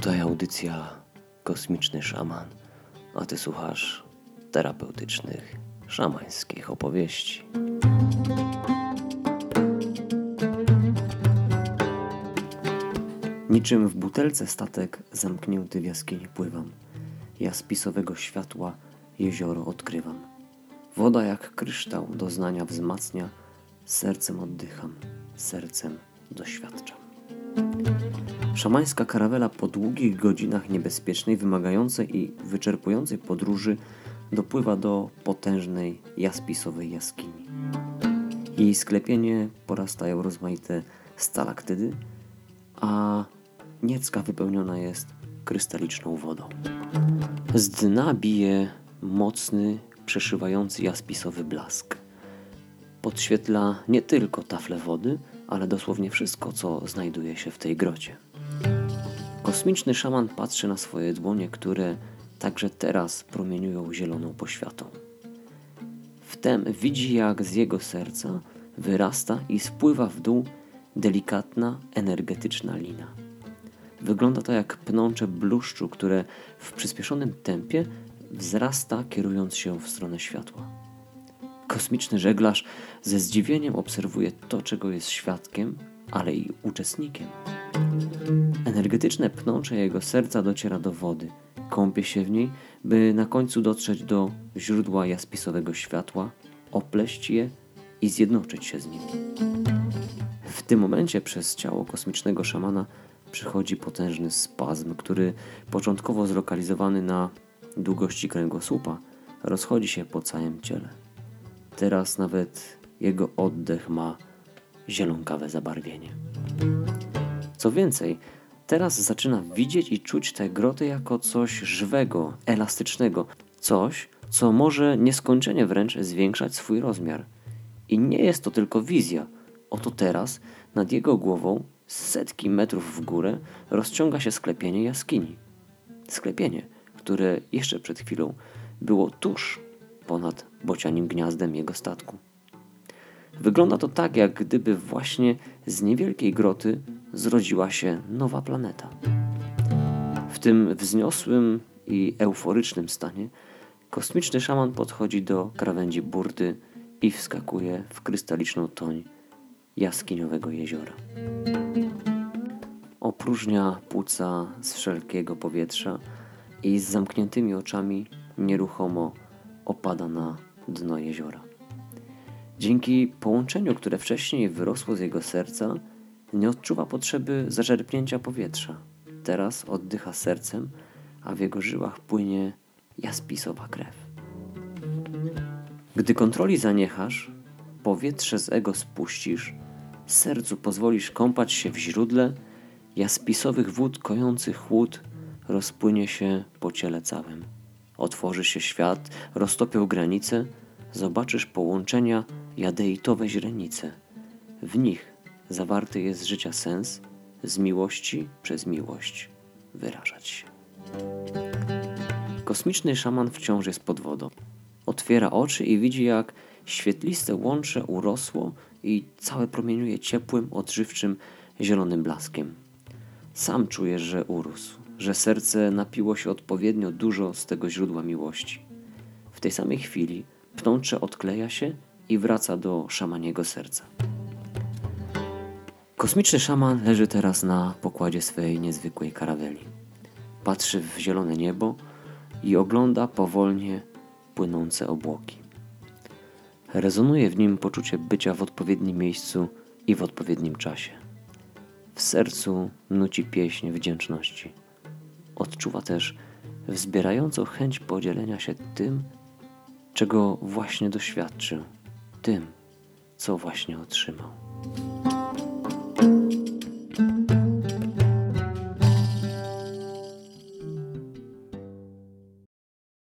Tutaj audycja Kosmiczny Szaman, a ty słuchasz terapeutycznych, szamańskich opowieści. Niczym w butelce statek zamknięty w jaskini pływam. Ja spisowego światła jezioro odkrywam. Woda jak kryształ doznania wzmacnia, sercem oddycham, sercem doświadczam. Szamańska karawela po długich godzinach niebezpiecznej, wymagającej i wyczerpującej podróży dopływa do potężnej jaspisowej jaskini. Jej sklepienie porastają rozmaite stalaktydy, a niecka wypełniona jest krystaliczną wodą. Z dna bije mocny, przeszywający jaspisowy blask. Podświetla nie tylko tafle wody, ale dosłownie wszystko, co znajduje się w tej grocie. Kosmiczny szaman patrzy na swoje dłonie, które także teraz promieniują zieloną poświatą. Wtem widzi, jak z jego serca wyrasta i spływa w dół delikatna, energetyczna lina. Wygląda to jak pnącze bluszczu, które w przyspieszonym tempie wzrasta, kierując się w stronę światła. Kosmiczny żeglarz ze zdziwieniem obserwuje to, czego jest świadkiem, ale i uczestnikiem. Energetyczne pnącze jego serca dociera do wody, kąpie się w niej, by na końcu dotrzeć do źródła jaspisowego światła, opleść je i zjednoczyć się z nim. W tym momencie przez ciało kosmicznego szamana przychodzi potężny spazm, który początkowo zlokalizowany na długości kręgosłupa rozchodzi się po całym ciele. Teraz nawet jego oddech ma zielonkawe zabarwienie. Co więcej, teraz zaczyna widzieć i czuć te groty jako coś żywego, elastycznego, coś, co może nieskończenie wręcz zwiększać swój rozmiar. I nie jest to tylko wizja. Oto teraz nad jego głową, setki metrów w górę, rozciąga się sklepienie jaskini. Sklepienie, które jeszcze przed chwilą było tuż ponad bocianim gniazdem jego statku. Wygląda to tak, jak gdyby właśnie z niewielkiej groty zrodziła się nowa planeta. W tym wzniosłym i euforycznym stanie kosmiczny szaman podchodzi do krawędzi burty i wskakuje w krystaliczną toń jaskiniowego jeziora. Opróżnia płuca z wszelkiego powietrza i z zamkniętymi oczami nieruchomo opada na dno jeziora. Dzięki połączeniu, które wcześniej wyrosło z jego serca, nie odczuwa potrzeby zaczerpnięcia powietrza. Teraz oddycha sercem, a w jego żyłach płynie jaspisowa krew. Gdy kontroli zaniechasz, powietrze z ego spuścisz, sercu pozwolisz kąpać się w źródle, jaspisowych wód kojących chłód rozpłynie się po ciele całym. Otworzy się świat, roztopią granice, zobaczysz połączenia jadeitowe źrenice. W nich zawarty jest życia sens, z miłości przez miłość wyrażać się. Kosmiczny szaman wciąż jest pod wodą. Otwiera oczy i widzi, jak świetliste łącze urosło i całe promieniuje ciepłym, odżywczym, zielonym blaskiem. Sam czujesz, że urósł, że serce napiło się odpowiednio dużo z tego źródła miłości. W tej samej chwili pnącze odkleja się i wraca do szamaniego serca. Kosmiczny szaman leży teraz na pokładzie swej niezwykłej karaweli. Patrzy w zielone niebo i ogląda powolnie płynące obłoki. Rezonuje w nim poczucie bycia w odpowiednim miejscu i w odpowiednim czasie. W sercu nuci pieśń wdzięczności. Odczuwa też wzbierającą chęć podzielenia się tym, czego właśnie doświadczył, tym, co właśnie otrzymał.